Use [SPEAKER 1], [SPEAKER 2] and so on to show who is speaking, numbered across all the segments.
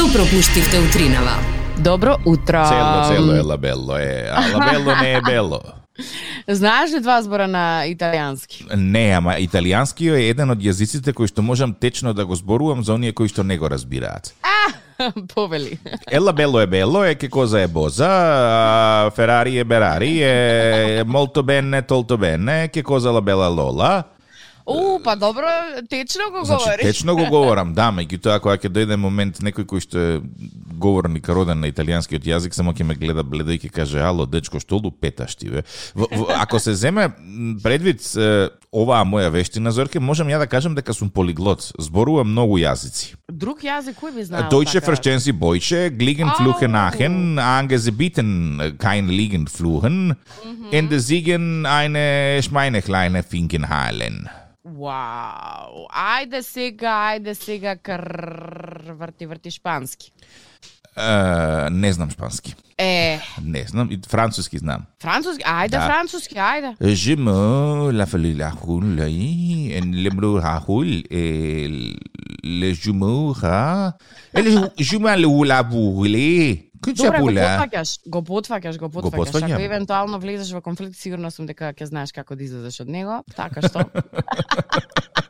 [SPEAKER 1] Што пропуштивте утринава?
[SPEAKER 2] Добро утро.
[SPEAKER 3] Цело, цело е лабело е, а лабело не е бело.
[SPEAKER 2] Знаеш ли два збора на италијански?
[SPEAKER 3] Не, ама италијански е еден од јазиците кои што можам течно да го зборувам за оние кои што не го разбираат.
[SPEAKER 2] Повели.
[SPEAKER 3] Ела бело е бело, е ке коза е боза, а Ферари е Берари, е молто бене, толто бене, ке коза ла бела лола.
[SPEAKER 2] У, па добро, течно го
[SPEAKER 3] Значи,
[SPEAKER 2] говориш.
[SPEAKER 3] течно го говорам, да, меѓутоа кога ќе дојде момент некој кој што е говорник роден на италијанскиот јазик, само ќе ме гледа бледо и ќе каже, ало, дечко, што лупеташ ти, бе? В, в, ако се земе предвид оваа моја вештина, Зорке, можам ја да кажам дека сум полиглот. Зборувам многу јазици.
[SPEAKER 2] Друг јазик кој би знаел?
[SPEAKER 3] Deutsche, gliegen fluchen nachen, angebieten kein liegen fluchen, in de ziegen eine schmeine kleine halen.
[SPEAKER 2] Вау. Ајде сега, ајде сега кр... врти, врти шпански.
[SPEAKER 3] Uh, не знам шпански.
[SPEAKER 2] Е,
[SPEAKER 3] Не знам, и француски знам.
[SPEAKER 2] француски, ајде
[SPEAKER 3] Да.
[SPEAKER 2] француски, ајде.
[SPEAKER 3] Je me la fali la roule en le bleu ha roule et le jumeau ha et le jumeau le la Que tu
[SPEAKER 2] Добре, го потфаќаш, го потфаќаш, го потфаќаш. Ако евентуално влезеш во конфликт, сигурно сум дека ќе знаеш како да излезеш од него, така што.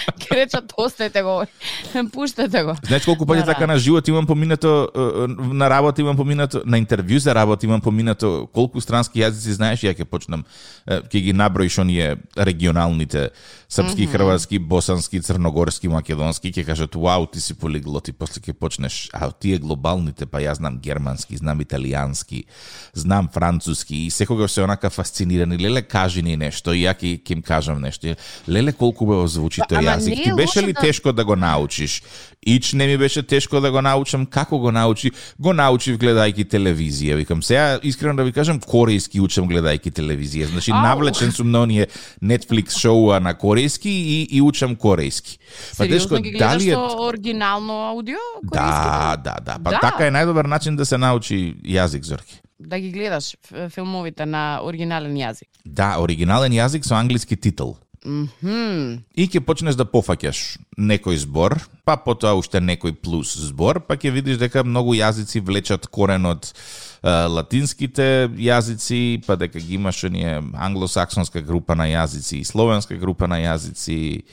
[SPEAKER 2] Ке речат, оставете го, пуштете го.
[SPEAKER 3] Знаеш колку пати така на живот имам поминато на работа имам поминато на интервју за работа имам поминато колку странски јазици знаеш ја ќе почнам ќе ги наброиш оние регионалните српски, хрватски, босански, црногорски, македонски ќе кажат вау ти си полиглот и после ќе почнеш а тие глобалните па ја знам германски, знам италијански, знам француски и секогаш се онака фасцинирани леле кажи ни нешто и ја ќе им кажам нешто. Леле колку бео звучи тој јазик. Ти беше ли
[SPEAKER 2] да-
[SPEAKER 3] тешко да го научиш? Ич не ми беше тешко да го научам. Како го научи? Го научив гледајќи телевизија. Викам, сега искрено да ви кажам, корејски учам гледајќи телевизија. Значи,
[SPEAKER 2] Ау.
[SPEAKER 3] навлечен сум на оние Netflix шоуа на корејски и, и учам корејски. Па
[SPEAKER 2] Сериозно ги
[SPEAKER 3] дали е...
[SPEAKER 2] оригинално аудио?
[SPEAKER 3] Да, да, да. Па
[SPEAKER 2] Да.
[SPEAKER 3] така е најдобар начин да се научи јазик, Зорки.
[SPEAKER 2] Да ги гледаш филмовите на оригинален јазик.
[SPEAKER 3] Да, оригинален јазик со англиски титул.
[SPEAKER 2] Мхм.
[SPEAKER 3] И ќе почнеш да пофаќаш некој збор, па потоа уште некој плюс збор, па ќе видиш дека многу јазици влечат корен од е, латинските јазици, па дека ги имаш оние англосаксонска група на јазици и словенска група на јазици.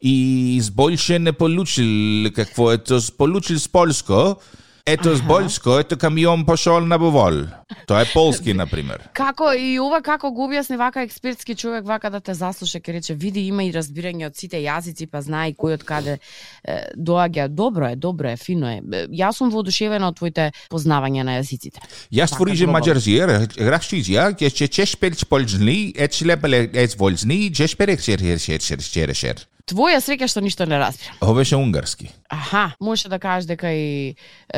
[SPEAKER 3] И збојше не получил какво тоа получил с полско, ето с больско, ето камион пошол на бовол. Тоа е полски, например.
[SPEAKER 2] Како и ова како го објасни вака експертски човек вака да те заслуша ке рече види има и разбирање од сите јазици па знае кој од каде е, доаѓа. Добро е, добро е, фино е. Јас сум воодушевена од твоите познавања на јазиците.
[SPEAKER 3] Јас
[SPEAKER 2] Така,
[SPEAKER 3] твориже
[SPEAKER 2] добро.
[SPEAKER 3] маđarzier, raščiđja, ќе špelč polžni, et šlepele et volžni, će šperek šer šer šer šer šer šer.
[SPEAKER 2] Твоја среќа што ништо не разбирам.
[SPEAKER 3] Ова беше унгарски.
[SPEAKER 2] Аха, може да кажеш дека и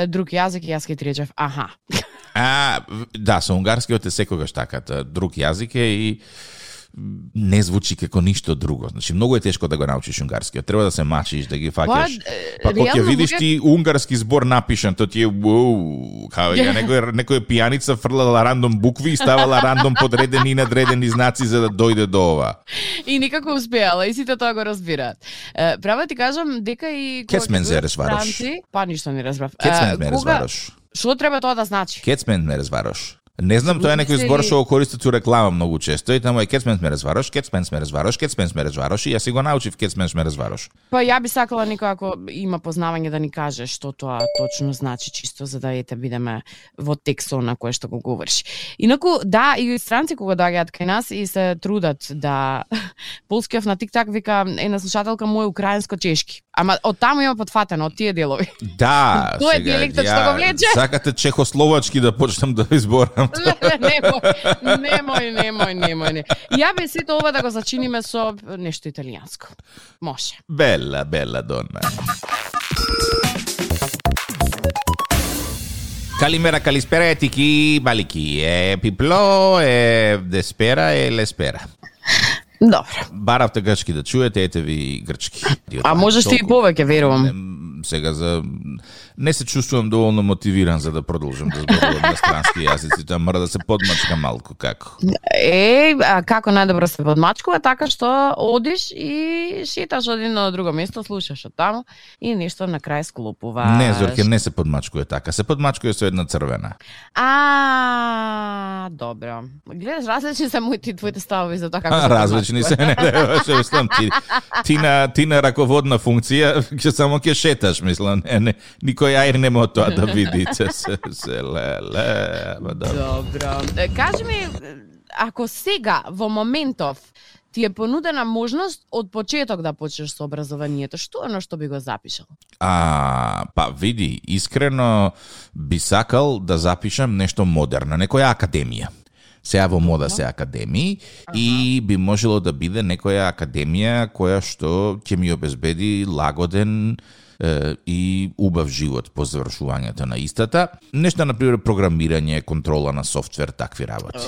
[SPEAKER 2] друг јазик и јас ке ти речев аха.
[SPEAKER 3] А, да, со унгарскиот е секогаш така, та, друг јазик е и не звучи како ништо друго. Значи многу е тешко да го научиш унгарскиот. Треба да се мачиш, да ги фаќаш.
[SPEAKER 2] е,
[SPEAKER 3] Па кога ќе видиш ти унгарски збор напишан, то ти е као ја некој некоја пијаница фрлала рандом букви и ставала рандом подредени и надредени знаци за да дојде до ова.
[SPEAKER 2] И никако успеала, и сите тоа го разбираат. Е, Право ти кажам дека и
[SPEAKER 3] Кецмен зе разбараш.
[SPEAKER 2] Па ништо не разбрав.
[SPEAKER 3] Кецмен ме разбараш.
[SPEAKER 2] Што треба тоа да значи?
[SPEAKER 3] Кецмен ме разбараш. Не знам, тоа е некој збор што го користат реклама многу често и таму е кецмен ме разбараш, кецмен ме разбараш, кецмен ме разбараш и јас си го научив кецмен ме разбараш.
[SPEAKER 2] Па ја би сакала некој ако има познавање да ни каже што тоа точно значи, чисто за да ете бидеме во текстот на кое што го говориш. Инаку, да, и странци кога доаѓаат кај нас и се трудат да Полскиот на тиктак вика една слушателка мој украинско чешки. Ама од таму има потфатено од тие делови.
[SPEAKER 3] Да,
[SPEAKER 2] Тој е дијалектот што го влече.
[SPEAKER 3] Сакате чехословачки да почнам да изборам.
[SPEAKER 2] немој, немој, немој, немој, не. Ја би сето ова да го зачиниме со нешто италијанско. Може.
[SPEAKER 3] Бела, бела дона. Καλημέρα, καλησπέρα, ετική, μπαλική. Ε, πιπλό, ε, δεσπέρα, ε, леспера.
[SPEAKER 2] Добро.
[SPEAKER 3] Баравте грчки да чуете, ете ви грчки.
[SPEAKER 2] А можеш ти и повеќе, верувам.
[SPEAKER 3] сега за не се чувствувам доволно мотивиран за да продолжам да зборувам на странски јазици, тоа мора да се подмачка малку како.
[SPEAKER 2] Е, а како најдобро се подмачкува така што одиш и шеташ од едно друго место, слушаш од таму и нешто на крај склопува.
[SPEAKER 3] Не, Зорке, не се подмачкува така. Се подмачкува со една црвена.
[SPEAKER 2] А, добро. Гледаш, различни се моите и твоите ставови за тоа како
[SPEAKER 3] А,
[SPEAKER 2] се
[SPEAKER 3] различни се, не, не, што мислам, ти, ти, на, ти на раководна функција, ќе само ќе шеташ, мислам, не, не, никој ајр нема од тоа да види, се, се, се, ле, ле, ама да.
[SPEAKER 2] Добро. Кажи ми, ако сега, во моментов, ти е понудена можност од почеток да почнеш со образованието, што е оно што би го запишал?
[SPEAKER 3] А, па види, искрено би сакал да запишам нешто модерно, некоја академија. Сега во мода се академии и би можело да биде некоја академија која што ќе ми обезбеди лагоден и убав живот по завршувањето на истата. Нешто, например, програмирање, контрола на софтвер, такви работи.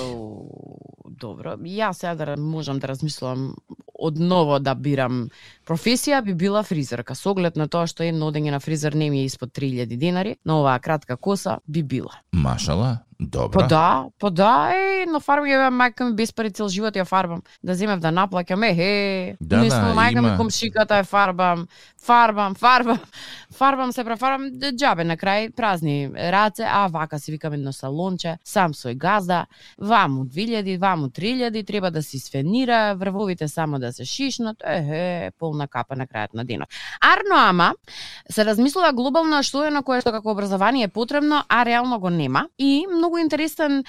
[SPEAKER 2] Добро. Јас сега да можам да размислувам одново да бирам професија би била фризерка. Со оглед на тоа што едно одење на фризер не ми е испод 3000 денари, на оваа кратка коса би била.
[SPEAKER 3] Машала, добро.
[SPEAKER 2] Па да, па да, е, на фарба ја мајка ми без пари цел живот ја фарбам. Да земев да наплаќам, е, е,
[SPEAKER 3] Да,
[SPEAKER 2] мислам,
[SPEAKER 3] да,
[SPEAKER 2] мајка ми
[SPEAKER 3] има.
[SPEAKER 2] комшиката е фарбам, фарбам, фарбам, фарбам се префарбам, д- џабе на крај празни раце, а вака си викам едно салонче, сам сој газда, ваму 2000, ваму 3000, треба да се сфенира, врвовите само да се шишнат, е, е, полна капа на крајот на денот. Арно ама, се размислува глобално што е на кое што како образование е потребно, а реално го нема. И многу интересен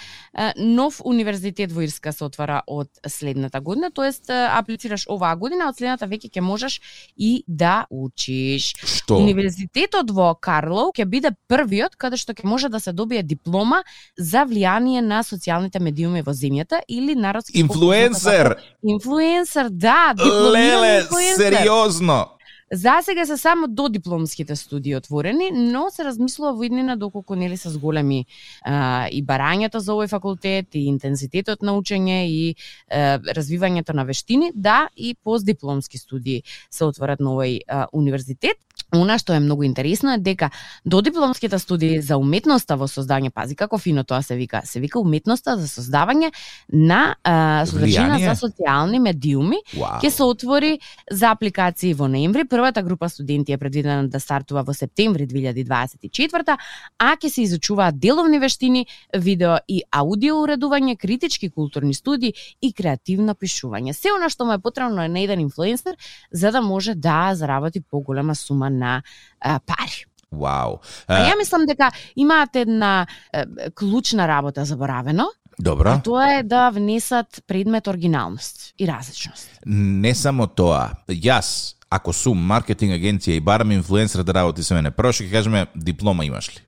[SPEAKER 2] нов универзитет во Ирска се отвара од следната година, тоест аплицираш оваа година, од следната веќе ќе можеш и да учиш.
[SPEAKER 3] Што?
[SPEAKER 2] Универзитетот во Карлоу ќе биде првиот каде што ќе може да се добие диплома за влијание на социјалните медиуми во земјата или народски
[SPEAKER 3] Инфлуенсер!
[SPEAKER 2] Инфлуенсер, да, дипломиран
[SPEAKER 3] Леле, сериозно!
[SPEAKER 2] За сега се само до дипломските студии отворени, но се размислува во иднина доколку нели се зголеми а, и барањето за овој факултет, и интензитетот на учење, и а, развивањето на вештини, да и постдипломски студии се отворат на овој а, универзитет. Она што е многу интересно е дека додипломските студии за уметноста во создање, пази како фино тоа се вика, се вика уметноста за создавање на а, содржина за социјални медиуми,
[SPEAKER 3] Вау.
[SPEAKER 2] ќе се отвори за апликации во ноември. Првата група студенти е предвидена да стартува во септември 2024, а ќе се изучуваат деловни вештини, видео и аудио уредување, критички културни студии и креативно пишување. Се она што му е потребно на еден инфлуенсер за да може да заработи поголема сума на а, пари.
[SPEAKER 3] Вау.
[SPEAKER 2] А
[SPEAKER 3] А,
[SPEAKER 2] ја мислам дека имаат една е, клучна работа заборавено,
[SPEAKER 3] добро.
[SPEAKER 2] а тоа е да внесат предмет оригиналност и различност.
[SPEAKER 3] Не само тоа. Јас, ако сум маркетинг агенција и барам инфлуенсер да работи со мене, прво што ќе кажеме диплома имаш ли?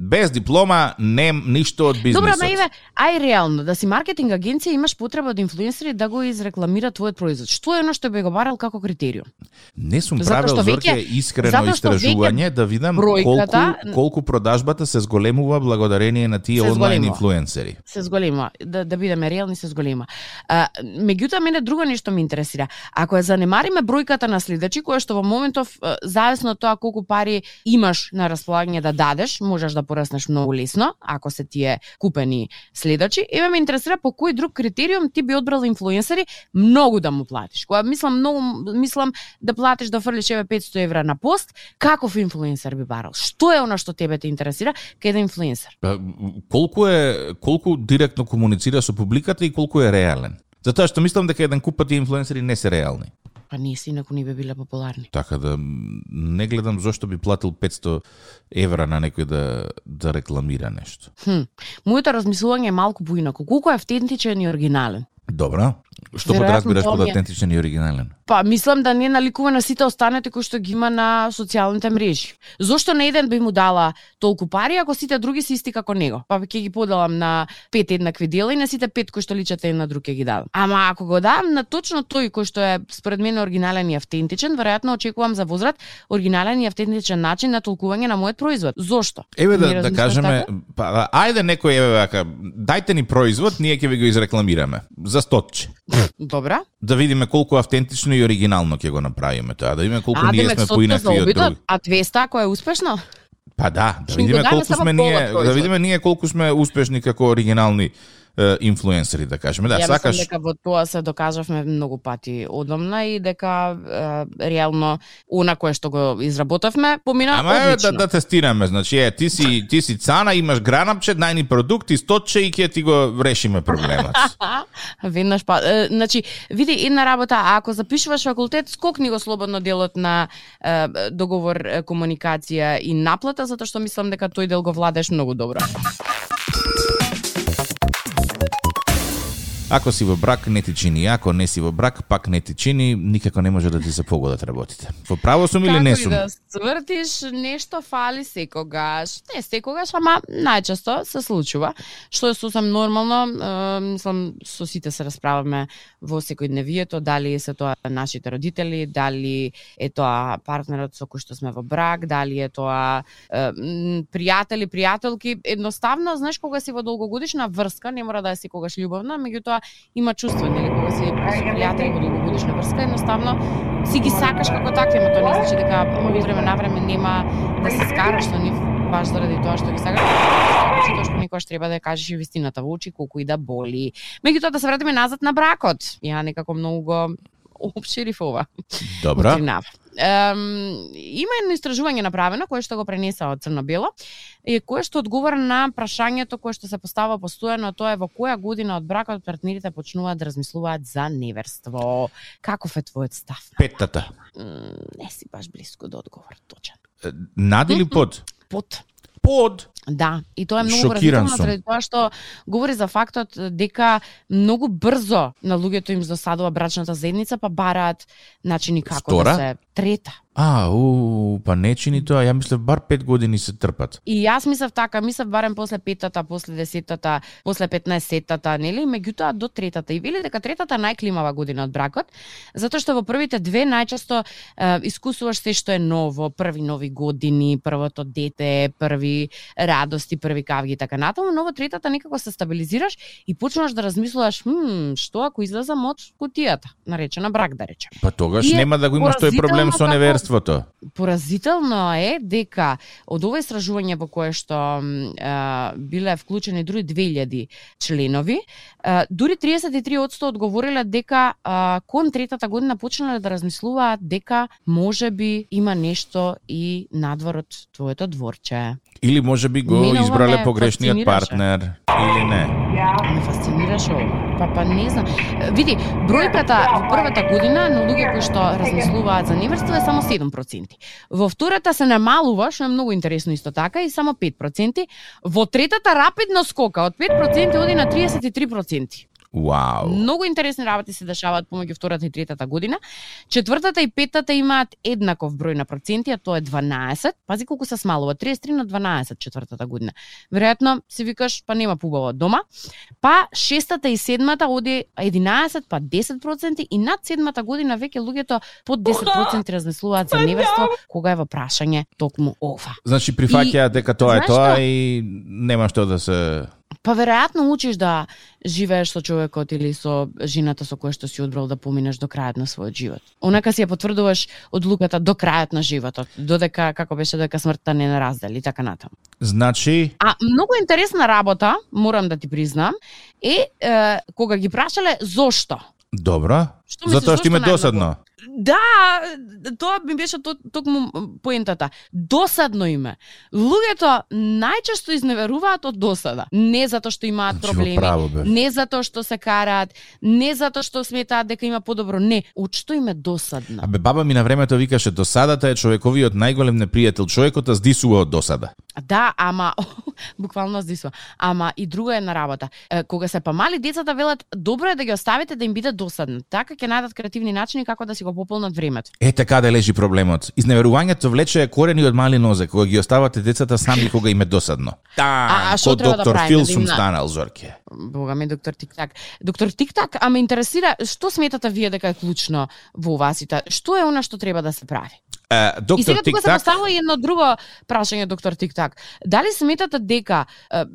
[SPEAKER 3] Без диплома нем ништо од бизнисот.
[SPEAKER 2] Добро, ма Иве, ај реално, да си маркетинг агенција имаш потреба од инфлуенсери да го изрекламира твојот производ. Што е оно што би го барал како критериум?
[SPEAKER 3] Не сум правил зорке искрено истражување да видам
[SPEAKER 2] бројката-
[SPEAKER 3] колку колку продажбата се зголемува благодарение на тие онлайн
[SPEAKER 2] зголемува.
[SPEAKER 3] инфлуенсери.
[SPEAKER 2] Се зголема, да, да бидеме реални, се зголема. А, меѓутоа, мене друго нешто ме интересира. Ако ја занемариме бројката на следачи, која што во моментов, зависно од тоа колку пари имаш на располагање да дадеш, можеш да пораснеш многу лесно, ако се тие купени следачи. Еве ме интересира по кој друг критериум ти би одбрал инфлуенсери многу да му платиш. Кога мислам многу мислам да платиш да фрлиш еве 500 евра на пост, каков инфлуенсер би барал? Што е она што тебе те интересира кај еден инфлуенсер?
[SPEAKER 3] Па, колку е колку директно комуницира со публиката и колку е реален? Затоа што мислам дека еден куп пати инфлуенсери не се реални.
[SPEAKER 2] Па не си, инаку не би биле популарни.
[SPEAKER 3] Така да не гледам зошто би платил 500 евра на некој да да рекламира нешто.
[SPEAKER 2] Хм. Моето размислување е малку поинако. Колку е автентичен и оригинален?
[SPEAKER 3] Добра. Што подразбираш под автентичен и оригинален?
[SPEAKER 2] Па, мислам да не наликува на сите останете кои што ги има на социјалните мрежи. Зошто на еден би му дала толку пари, ако сите други се исти како него? Па ќе ги поделам на пет еднакви дела и на сите пет кои што личат еден на друг ќе ги дадам. Ама ако го дам на точно тој кој што е според мене оригинален и автентичен, веројатно очекувам за возврат оригинален и автентичен начин на толкување на мојот производ. Зошто?
[SPEAKER 3] Еве да, да кажеме,
[SPEAKER 2] така?
[SPEAKER 3] па ајде некој еве вака, дајте ни производ, ние ќе ви го изрекламираме. За за стотче.
[SPEAKER 2] Добра.
[SPEAKER 3] Да видиме колку автентично и оригинално ќе го направиме тоа, да видиме колку
[SPEAKER 2] А,
[SPEAKER 3] ние сме поинакви од други.
[SPEAKER 2] А 200 ако е успешно?
[SPEAKER 3] Па да, да видиме колку сме ние, да видиме ние колку сме успешни како оригинални инфлуенсери, да кажеме. Да,
[SPEAKER 2] Ја
[SPEAKER 3] сакаш
[SPEAKER 2] дека во тоа се докажавме многу пати одамна и дека е, реално она кое што го изработавме помина
[SPEAKER 3] Ама е, да,
[SPEAKER 2] одлично.
[SPEAKER 3] да тестираме, значи е, ти си ти си цана, имаш гранапче, најни продукт и стотче и ќе ти го решиме проблемот.
[SPEAKER 2] Веднаш па, е, значи, види една работа, а ако запишуваш факултет, скокни го слободно делот на е, договор, комуникација и наплата, затоа што мислам дека тој дел го владеш многу добро.
[SPEAKER 3] Ако си во брак, не ти чини. Ако не си во брак, пак не ти чини. Никако не може да ти се погодат работите. Во право сум или не
[SPEAKER 2] Како и
[SPEAKER 3] сум?
[SPEAKER 2] да свртиш, нешто фали секогаш. Не секогаш, ама најчесто се случува, што е сосем нормално. Мислам, со сите се расправаме во секојдневието, дали се тоа нашите родители, дали е тоа партнерот со кој што сме во брак, дали е тоа пријатели, пријателки. Едноставно, знаеш, кога си во долгогодишна врска, не мора да е секогаш љубовна, меѓутоа има чувство, нели, кога си со пријатели во долгогодишна врска, едноставно си ги сакаш како такви, ама тоа не значи дека од време на време нема да се скараш со нив баш заради тоа што ги сакаш. Значи тоа што некогаш треба да ја кажеш и вистината во очи колку и да боли. Меѓутоа да се вратиме назад на бракот. Ја некако многу го обширив ова.
[SPEAKER 3] Добра.
[SPEAKER 2] Утринава. Ем, има едно истражување направено кое што го пренеса од Црно-бело и кое што одговара на прашањето кое што се постава постојано, тоа е во која година од бракот партнерите почнуваат да размислуваат за неверство. Каков е твојот став?
[SPEAKER 3] Петтата.
[SPEAKER 2] Не си баш близко до одговор точен.
[SPEAKER 3] Над или под?
[SPEAKER 2] Под.
[SPEAKER 3] Под.
[SPEAKER 2] Да, и тоа е многу
[SPEAKER 3] сум.
[SPEAKER 2] заради тоа што говори за фактот дека многу брзо на луѓето им досадува брачната заедница, па бараат начини како
[SPEAKER 3] Втора?
[SPEAKER 2] да се трета.
[SPEAKER 3] А, у, па не чини тоа. Ја мислев бар пет години се трпат.
[SPEAKER 2] И јас мислев така, мислев барем после петата, после десетата, после петнаесеттата, нели, меѓутоа до третата. И вели дека третата најклимава година од бракот, затоа што во првите две најчесто е, искусуваш се што е ново, први нови години, првото дете, први радости, први кавги и така натаму, но во третата некако се стабилизираш и почнуваш да размислуваш, хм, што ако излезам од кутијата, наречена брак да речем.
[SPEAKER 3] Па тогаш
[SPEAKER 2] И
[SPEAKER 3] нема да го имаш тој проблем
[SPEAKER 2] поразително
[SPEAKER 3] со неверството.
[SPEAKER 2] Поразително е дека од ова истражување во кое што а, биле вклучени дури 2000 членови, а, дури 33% одговориле дека а, кон третата година почнале да размислуваат дека може би има нешто и надвор од твоето дворче.
[SPEAKER 3] Или може би го
[SPEAKER 2] ова
[SPEAKER 3] избрале погрешниот партнер. Или не.
[SPEAKER 2] Ме фасцинираше ова. Па па не знам. Види, бројката во првата година на луѓе кои што размислуваат за неверство е само 7%. Во втората се намалува, што е многу интересно исто така, и само 5%. Во третата рапидно скока, од 5% оди на 33%.
[SPEAKER 3] Вау.
[SPEAKER 2] Многу интересни работи се дешаваат помеѓу втората и третата година. Четвртата и петата имаат еднаков број на проценти, а тоа е 12. Пази колку се смалува, 33 на 12 четвртата година. Веројатно си викаш, па нема пубаво од дома. Па шестата и седмата оди 11, па 10% и над седмата година веќе луѓето под 10% размислуваат за неверство кога е во прашање токму ова.
[SPEAKER 3] Значи прифаќаат дека тоа е тоа
[SPEAKER 2] што?
[SPEAKER 3] и нема што да се
[SPEAKER 2] Па веројатно учиш да живееш со човекот или со жената со која што си одбрал да поминеш до крајот на својот живот. Онака си ја потврдуваш одлуката до крајот на животот, додека како беше дека смртта не не раздели и така натаму.
[SPEAKER 3] Значи,
[SPEAKER 2] А многу интересна работа, морам да ти признам, е, е кога ги прашале зошто.
[SPEAKER 3] добро.
[SPEAKER 2] Што мислиш,
[SPEAKER 3] Затоа што им е досадно.
[SPEAKER 2] Да, тоа ми беше то, токму поентата. Досадно име. Луѓето најчесто изневеруваат од досада. Не затоа што имаат
[SPEAKER 3] Значи,
[SPEAKER 2] проблеми,
[SPEAKER 3] право
[SPEAKER 2] не затоа што се караат, не затоа што сметаат дека има подобро, не, од што им е досадно.
[SPEAKER 3] Абе баба ми на времето викаше досадата е човековиот најголем непријател. Човекот здисува од досада.
[SPEAKER 2] Да, ама буквално здисува. Ама и друга една работа. Кога се помали децата велат добро е да ги оставите да им биде досадно. Така ќе најдат креативни начини како да си го пополнат времето.
[SPEAKER 3] Ете каде лежи проблемот. Изневерувањето влече корени од мали нозе, кога ги оставате децата сами кога им е досадно. Да,
[SPEAKER 2] А- а што треба да
[SPEAKER 3] доктор
[SPEAKER 2] правиме,
[SPEAKER 3] Фил
[SPEAKER 2] да
[SPEAKER 3] сум станал, Зорке.
[SPEAKER 2] Бога ми, доктор Тиктак. Доктор Тиктак, а ме интересира, што сметате вие дека е клучно во оваа Што е она што треба да се прави?
[SPEAKER 3] Uh, доктор
[SPEAKER 2] и сега тука се поставува едно друго прашање, доктор Тиктак. Дали сметате дека uh,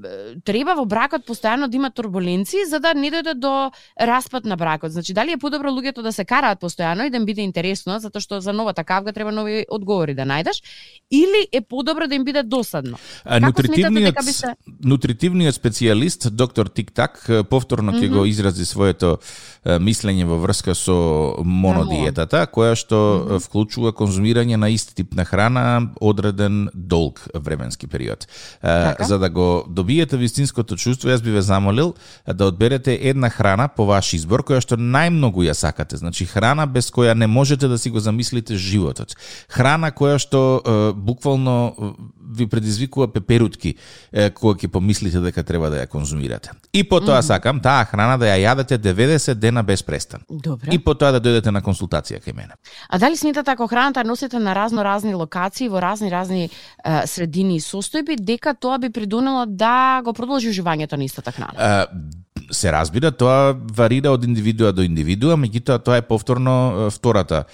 [SPEAKER 2] треба во бракот постојано да има турбуленции за да не дојде до распад на бракот? Значи, дали е подобро луѓето да се караат постојано и да им биде интересно, затоа што за новата кавга треба нови одговори да најдеш, или е подобро да им биде досадно?
[SPEAKER 3] Uh, нутритивниот, се... нутритивниот специјалист, доктор Тиктак, повторно ќе mm -hmm. го изрази своето мислење во врска со монодиетата, која што mm -hmm. вклучува конзумирање конзумирање на ист тип на храна одреден долг временски период. Така? За да го добиете вистинското чувство, јас би ве замолил да одберете една храна по ваш избор која што најмногу ја сакате. Значи храна без која не можете да си го замислите животот. Храна која што е, буквално ви предизвикува пеперутки кога ќе помислите дека треба да ја конзумирате. И потоа mm -hmm. сакам таа храна да ја јадете 90 дена без престан.
[SPEAKER 2] Добре.
[SPEAKER 3] И потоа да дојдете на консултација кај мене.
[SPEAKER 2] А дали сметате ако храната носите на разно разни локации во разни разни е, средини и состојби дека тоа би придонело да го продолжи уживањето на истата храна?
[SPEAKER 3] Се разбира, тоа варира од индивидуа до индивидуа, меѓутоа тоа е повторно втората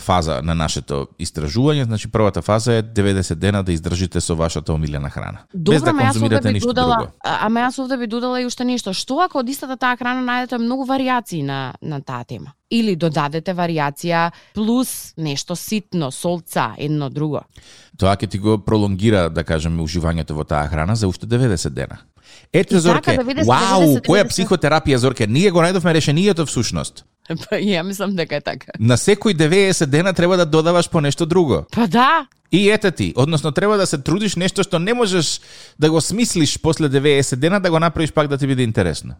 [SPEAKER 3] фаза на нашето истражување, значи првата фаза е 90 дена да издржите со вашата омилена храна.
[SPEAKER 2] Добро,
[SPEAKER 3] без да конзумирате ништо
[SPEAKER 2] додала,
[SPEAKER 3] друго.
[SPEAKER 2] Ама јас овде би додала и уште нешто. Што ако од истата таа храна најдете многу варијации на на таа тема? Или додадете варијација плюс нешто ситно, солца, едно друго.
[SPEAKER 3] Тоа ќе ти го пролонгира, да кажеме, уживањето во таа храна за уште 90 дена. Ете, Зорке, да вау, која психотерапија, Зорке, ние го најдовме решението всушност.
[SPEAKER 2] Па ја мислам дека е така.
[SPEAKER 3] На секој 90 дена треба да додаваш по нешто друго.
[SPEAKER 2] Па да.
[SPEAKER 3] И ете ти, односно треба да се трудиш нешто што не можеш да го смислиш после 90 дена да го направиш пак да ти биде интересно.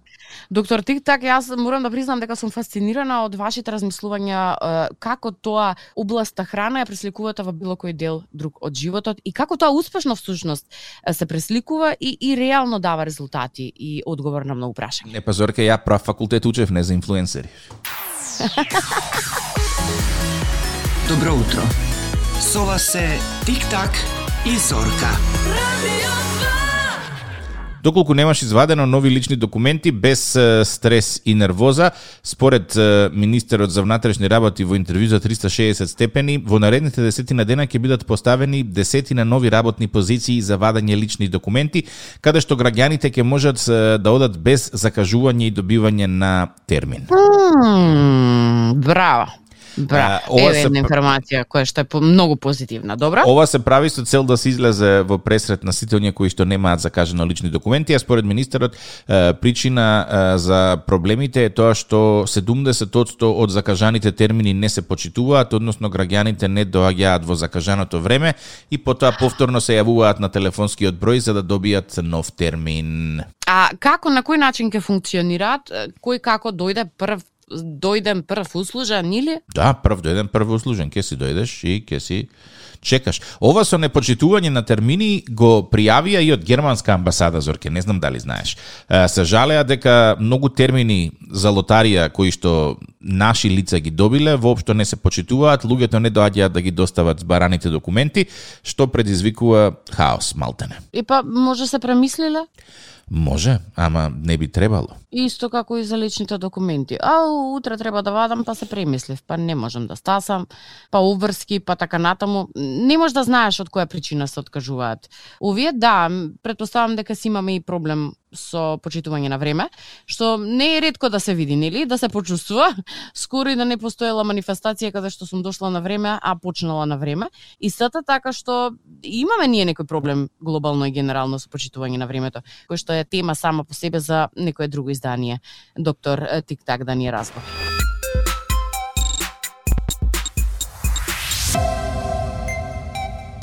[SPEAKER 2] Доктор Тик, так јас морам да признам дека сум фасцинирана од вашите размислувања како тоа областа храна ја пресликувате во било кој дел друг од животот и како тоа успешно всушност се пресликува и, и реално дава резултати и одговор на многу прашања.
[SPEAKER 3] Не па Зорке, ја прав факултет учев не за инфлуенсери.
[SPEAKER 1] Добро утро. Со вас се Тик-так и Зорка.
[SPEAKER 3] Доколку немаш извадено нови лични документи без стрес и нервоза, според министерот за внатрешни работи во интервју за 360 степени, во наредните десетина дена ќе бидат поставени десетина нови работни позиции за вадење лични документи, каде што граѓаните ќе можат да одат без закажување и добивање на термин.
[SPEAKER 2] Mm, браво. Бра, ова еве една информација која што е многу позитивна, добра?
[SPEAKER 3] Ова се прави со цел да се излезе во пресрет на сите оние кои што немаат закажано лични документи, а според министерот причина за проблемите е тоа што 70% од закажаните термини не се почитуваат, односно граѓаните не доаѓаат во закажаното време и потоа повторно се јавуваат на телефонскиот број за да добијат нов термин.
[SPEAKER 2] А како на кој начин ќе функционираат? Кој како дојде прв дојдем прв услужен или?
[SPEAKER 3] Да, прв дојдем прв услужен, ке си дојдеш и ке си чекаш. Ова со непочитување на термини го пријавија и од германска амбасада Зорке, не знам дали знаеш. Се жалеа дека многу термини за лотарија кои што наши лица ги добиле воопшто не се почитуваат, луѓето не доаѓаат да ги достават збараните документи, што предизвикува хаос малтене.
[SPEAKER 2] И па може се премислиле?
[SPEAKER 3] Може, ама не би требало.
[SPEAKER 2] Исто како и за личните документи. А утре треба да вадам, па се премислив, па не можам да стасам, па обврски, па така натаму. Не можеш да знаеш од која причина се откажуваат. Овие да, предпоставам дека си имаме и проблем со почитување на време, што не е ретко да се види, нели, да се почувствува. Скоро и да не постоела манифестација каде што сум дошла на време, а почнала на време. И сата така што имаме ние некој проблем глобално и генерално со почитување на времето, кој што е тема сама по себе за некое друго издание. Доктор Тик-так да ни разбор.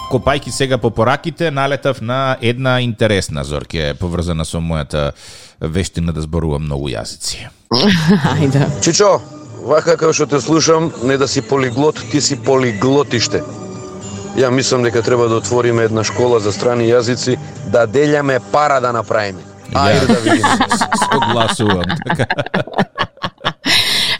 [SPEAKER 3] Копајки сега по пораките, налетав на една интересна зорке, поврзана со мојата вештина да зборувам многу јазици.
[SPEAKER 2] Ајде.
[SPEAKER 4] Чичо, вака како што те слушам, не да си полиглот, ти си полиглотиште. Ја мислам дека треба да отвориме една школа за страни јазици, да дељаме пара да направиме. Ајде да видиме.
[SPEAKER 3] Согласувам.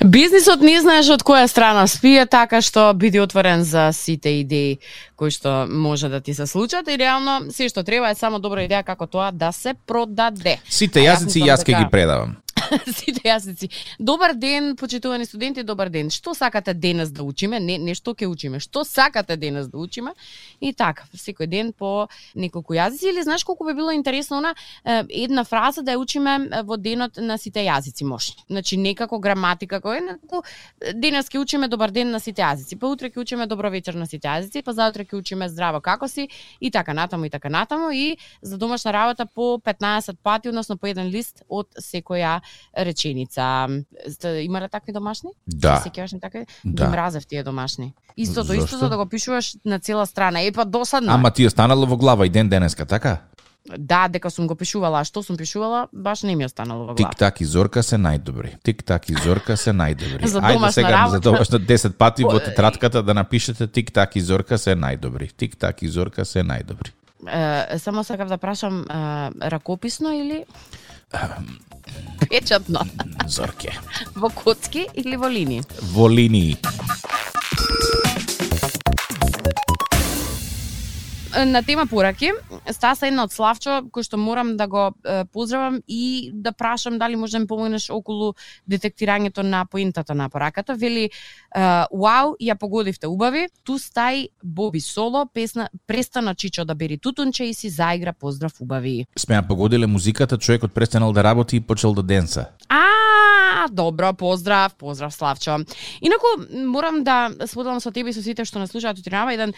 [SPEAKER 2] Бизнисот не знаеш од која страна спие, така што биди отворен за сите идеи кои што може да ти се случат и реално се што треба е само добра идеја како тоа да се продаде.
[SPEAKER 3] Сите јазици јас ќе ги предавам.
[SPEAKER 2] Сите јазици. Добар ден, почитувани студенти, добар ден. Што сакате денес да учиме? Не, не што ќе учиме, што сакате денес да учиме? И така, секој ден по неколку јазици или знаеш колку би било интересно она една фраза да ја учиме во денот на сите јазици може. Значи некако граматика кој некако денес ќе учиме добар ден на сите јазици, па утре ќе учиме добро вечер на сите јазици, па заутре ќе учиме здраво како си и така натаму и така натаму и за домашна работа по 15 пати, односно по еден лист од секоја реченица. Сте- Има ли такви домашни?
[SPEAKER 3] Да.
[SPEAKER 2] Се сеќаваш на такви?
[SPEAKER 3] Да.
[SPEAKER 2] Ги мразев тие домашни. Истото,
[SPEAKER 3] Зошто?
[SPEAKER 2] истото да го пишуваш на цела страна. Е па досадно. е.
[SPEAKER 3] Ама ти останало во глава и ден денеска, така?
[SPEAKER 2] Да, дека сум го пишувала, а што сум пишувала, баш не ми е останало во глава.
[SPEAKER 3] Тик-так и Зорка се најдобри. Тик-так и Зорка се најдобри.
[SPEAKER 2] За
[SPEAKER 3] Ајде сега
[SPEAKER 2] работа.
[SPEAKER 3] за домашна 10 пати во тетратката да напишете Тик-так и Зорка се најдобри. Тик-так и Зорка се најдобри.
[SPEAKER 2] Е, само сакав да прашам, е, ракописно или печатно?
[SPEAKER 3] Зорке.
[SPEAKER 2] Во коцки или во линии?
[SPEAKER 3] Во линии.
[SPEAKER 2] На тема пораки, стаса една од Славчо, кој што морам да го е, поздравам и да прашам дали може да ми помогнеш околу детектирањето на поентата на пораката. Вели, вау, ја погодивте убави, ту стај Боби Соло, песна Престана Чичо да бери тутунче и си заигра поздрав убави.
[SPEAKER 3] Сме ја погодиле музиката, човекот престанал да работи и почел да денса.
[SPEAKER 2] А, добро, поздрав, поздрав Славчо. Инаку морам да споделам со тебе и со сите што нас слушаат утrenава еден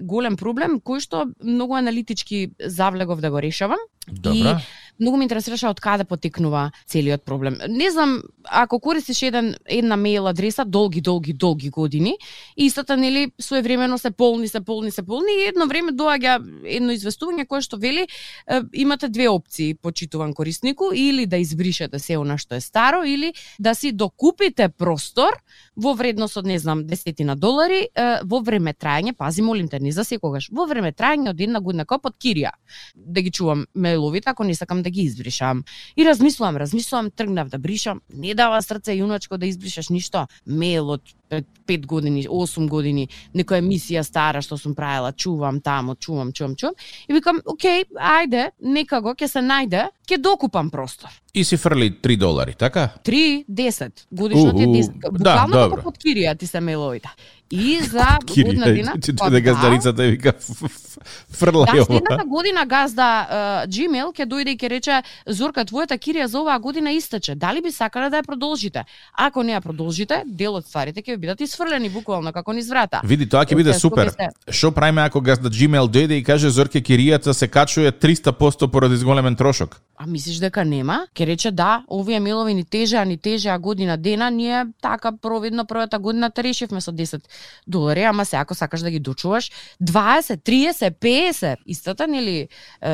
[SPEAKER 2] голем проблем кој што многу аналитички завлегов да го решавам.
[SPEAKER 3] Добра.
[SPEAKER 2] Многу ме интересираше од каде потекнува целиот проблем. Не знам, ако користиш еден една мејл адреса долги, долги, долги години, истата нели своевремено се полни, се полни, се полни и едно време доаѓа едно известување кое што вели е, имате две опции почитуван кориснику или да избришете се она што е старо или да си докупите простор во вредност од не знам десетина долари е, во време трајање, пази молим те не за секогаш, во време трајање од една година како под кирија. Да ги чувам мејловите ако не сакам да Да ги избришам. И размислувам, размислувам, тргнав да бришам, не дава срце јуначко да избришаш ништо. Мејл од 5 години, 8 години, некоја емисија стара што сум правила, чувам тамо, чувам, чувам, чувам. И викам, окей, ајде, некако ќе се најде, ќе докупам простор.
[SPEAKER 3] И си фрли 3 долари, така?
[SPEAKER 2] 3, 10. Годишно ти е
[SPEAKER 3] Уху,
[SPEAKER 2] 10.
[SPEAKER 3] да,
[SPEAKER 2] Буквално
[SPEAKER 3] добро.
[SPEAKER 2] како под кирија ти се мејловите. И за година дина...
[SPEAKER 3] Ти да
[SPEAKER 2] да,
[SPEAKER 3] газдарицата вика фрла
[SPEAKER 2] Да, следната година газда uh, Gmail ќе дојде и ќе рече Зорка, твојата кирија за оваа година истече. Дали би сакале да ја продолжите? Ако не ја продолжите, дел од стварите ќе ви бидат исфрлени буквално како низ врата.
[SPEAKER 3] Види, тоа ќе биде супер. Што правиме ако газда Gmail дојде и каже Зорке киријата се качува 300% поради зголемен трошок?
[SPEAKER 2] А мислиш дека нема? Ке рече да, овие милови ни тежеа, ни тежеа година дена, ние така провидно првата година те решивме со 10 долари, ама се ако сакаш да ги дочуваш 20, 30, 50, истата нели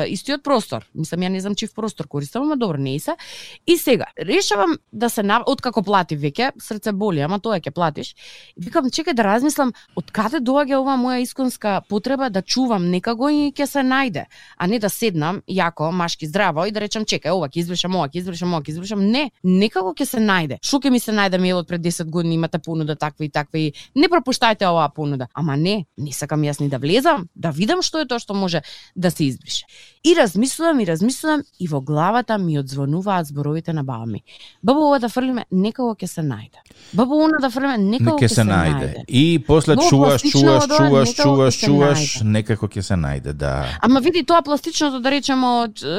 [SPEAKER 2] истиот простор. Мислам ја не знам чив простор користам, ама добро не се. И сега решавам да се нав... откако плати веќе, срце боли, ама тоа ќе платиш. И викам чекај да размислам од каде доаѓа оваа моја исконска потреба да чувам некаго и ќе се најде, а не да седнам јако, машки здраво и да речам чекај, ова ќе избришам, ова ќе избришам, ова ќе избришам. Не, некако ќе се најде. Што ќе ми се најде мејлот пред 10 години имате понуда таква и таква и Не пропуштајте оваа понуда. Ама не, не сакам јас ни да влезам, да видам што е тоа што може да се избрише. И размислувам и размислувам и во главата ми одзвонуваат зборовите на баба ми. Баба ова да фрлиме, некако ќе се најде. Баба она да фрлиме, некако
[SPEAKER 3] Неке
[SPEAKER 2] ќе
[SPEAKER 3] се најде. И после
[SPEAKER 2] Многу
[SPEAKER 3] чуваш, чуваш, чуваш, чуваш, чуваш, некако ќе се најде, да.
[SPEAKER 2] Ама види тоа пластичното да речеме од е,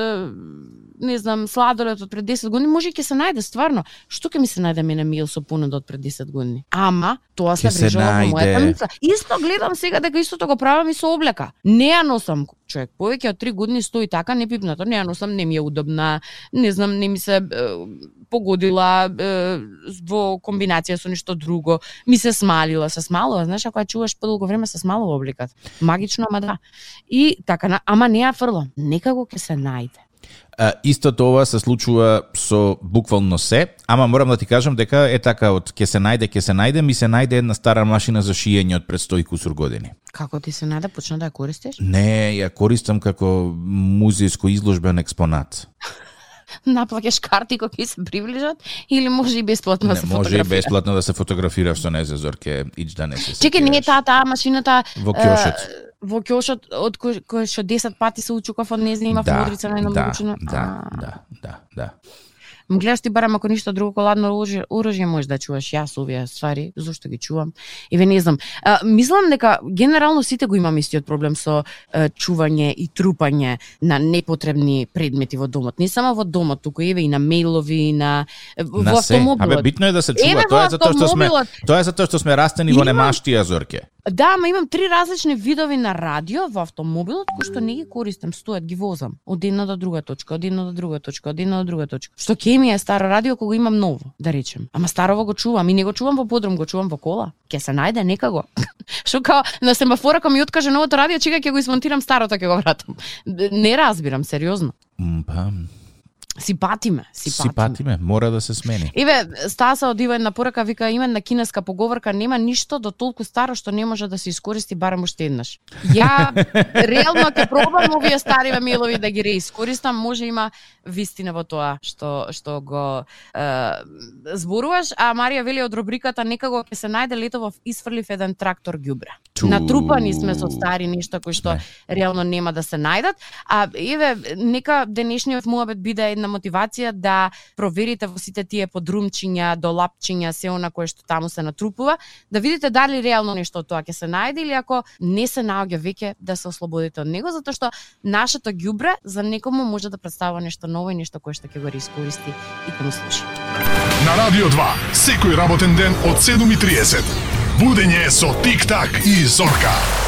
[SPEAKER 2] не знам, сладолет од пред 10 години, може и ќе се најде стварно. Што ќе ми се најде мене мил со понуда од пред 10 години? Ама тоа се врежало во мојата мисла. Исто гледам сега дека истото го правам и со облека. Не ја носам човек, повеќе од 3 години стои така непипнато, не ја носам, не ми е удобна, не знам, не ми се е, погодила е, во комбинација со нешто друго, ми се смалила, се смалува, знаеш, ако ја чуваш подолго време се смалува обликата. Магично, ама да. И така, ама не ја фрлам, некако ќе се најде.
[SPEAKER 3] А, истото ова се случува со буквално се, ама морам да ти кажам дека е така од ќе се најде, ќе се најде, ми се најде една стара машина за шиење од пред 100 и кусур години.
[SPEAKER 2] Како ти се најде, почна да ја користиш?
[SPEAKER 3] Не, ја користам како музејско изложбен експонат.
[SPEAKER 2] наплаќаш карти кои ќе се приближат или може и бесплатно да се
[SPEAKER 3] може и
[SPEAKER 2] фотографира.
[SPEAKER 3] бесплатно да се фотографираш со незе Зорке, ич да не се
[SPEAKER 2] Чекај, не е таа таа машината
[SPEAKER 3] Во кјошот.
[SPEAKER 2] е, во кјошот од кој, што 10 пати се учукав од незе има
[SPEAKER 3] Да,
[SPEAKER 2] модрица на една
[SPEAKER 3] да, да, да, да, да.
[SPEAKER 2] М гледаш ти барам ако ништо друго коладно оружје, оружје можеш да чуваш јас овие ствари, зошто ги чувам. И ве не знам. А, мислам дека генерално сите го имаме истиот проблем со е, чување и трупање на непотребни предмети во домот. Не само во домот, туку еве и на мејлови, и на во
[SPEAKER 3] На се.
[SPEAKER 2] автомобилот.
[SPEAKER 3] Абе битно е да се чува,
[SPEAKER 2] Еве
[SPEAKER 3] тоа
[SPEAKER 2] во
[SPEAKER 3] е затоа што сме тоа е затоа што сме растени во
[SPEAKER 2] Имам-
[SPEAKER 3] немаштија Зорке.
[SPEAKER 2] Да, ма имам три различни видови на радио во автомобилот кои што не ги користам, стојат ги возам од една до друга точка, од една до друга точка, од една до друга точка. Што ке ми е старо радио кога имам ново, да речем. Ама старово го чувам и не го чувам во подрум, го чувам во кола. Ке се најде некако. Што као на семафора кога ми откаже новото радио, чека ќе го измонтирам старото ќе го вратам. Не разбирам, сериозно.
[SPEAKER 3] Па,
[SPEAKER 2] Си патиме, си
[SPEAKER 3] си патиме, мора да се смени.
[SPEAKER 2] Еве, Стаса од една порака вика имен на кинеска поговорка нема ништо до толку старо што не може да се искористи барем уште еднаш. Ја реално ќе пробам овие стариве милови да ги реискористам, може има вистина во тоа што што го е, зборуваш, а Марија вели од рубриката некако ќе се најде летово изфрлив еден трактор ѓубре.
[SPEAKER 3] Ту.
[SPEAKER 2] Натрупани сме со стари нешта кои што
[SPEAKER 3] Не.
[SPEAKER 2] реално нема да се најдат, а еве нека денешниот муабет биде една мотивација да проверите во сите тие подрумчиња, долапчиња, се она кое што таму се натрупува, да видите дали реално нешто од тоа ќе се најде или ако не се наоѓа веќе да се ослободите од него затоа што нашето ѓубре за некому може да представува нешто ново и нешто кое што ќе го искористи и ќе му служи.
[SPEAKER 5] На Радио 2, секој работен ден од 7.30. Будење со Тик-так и Зорка.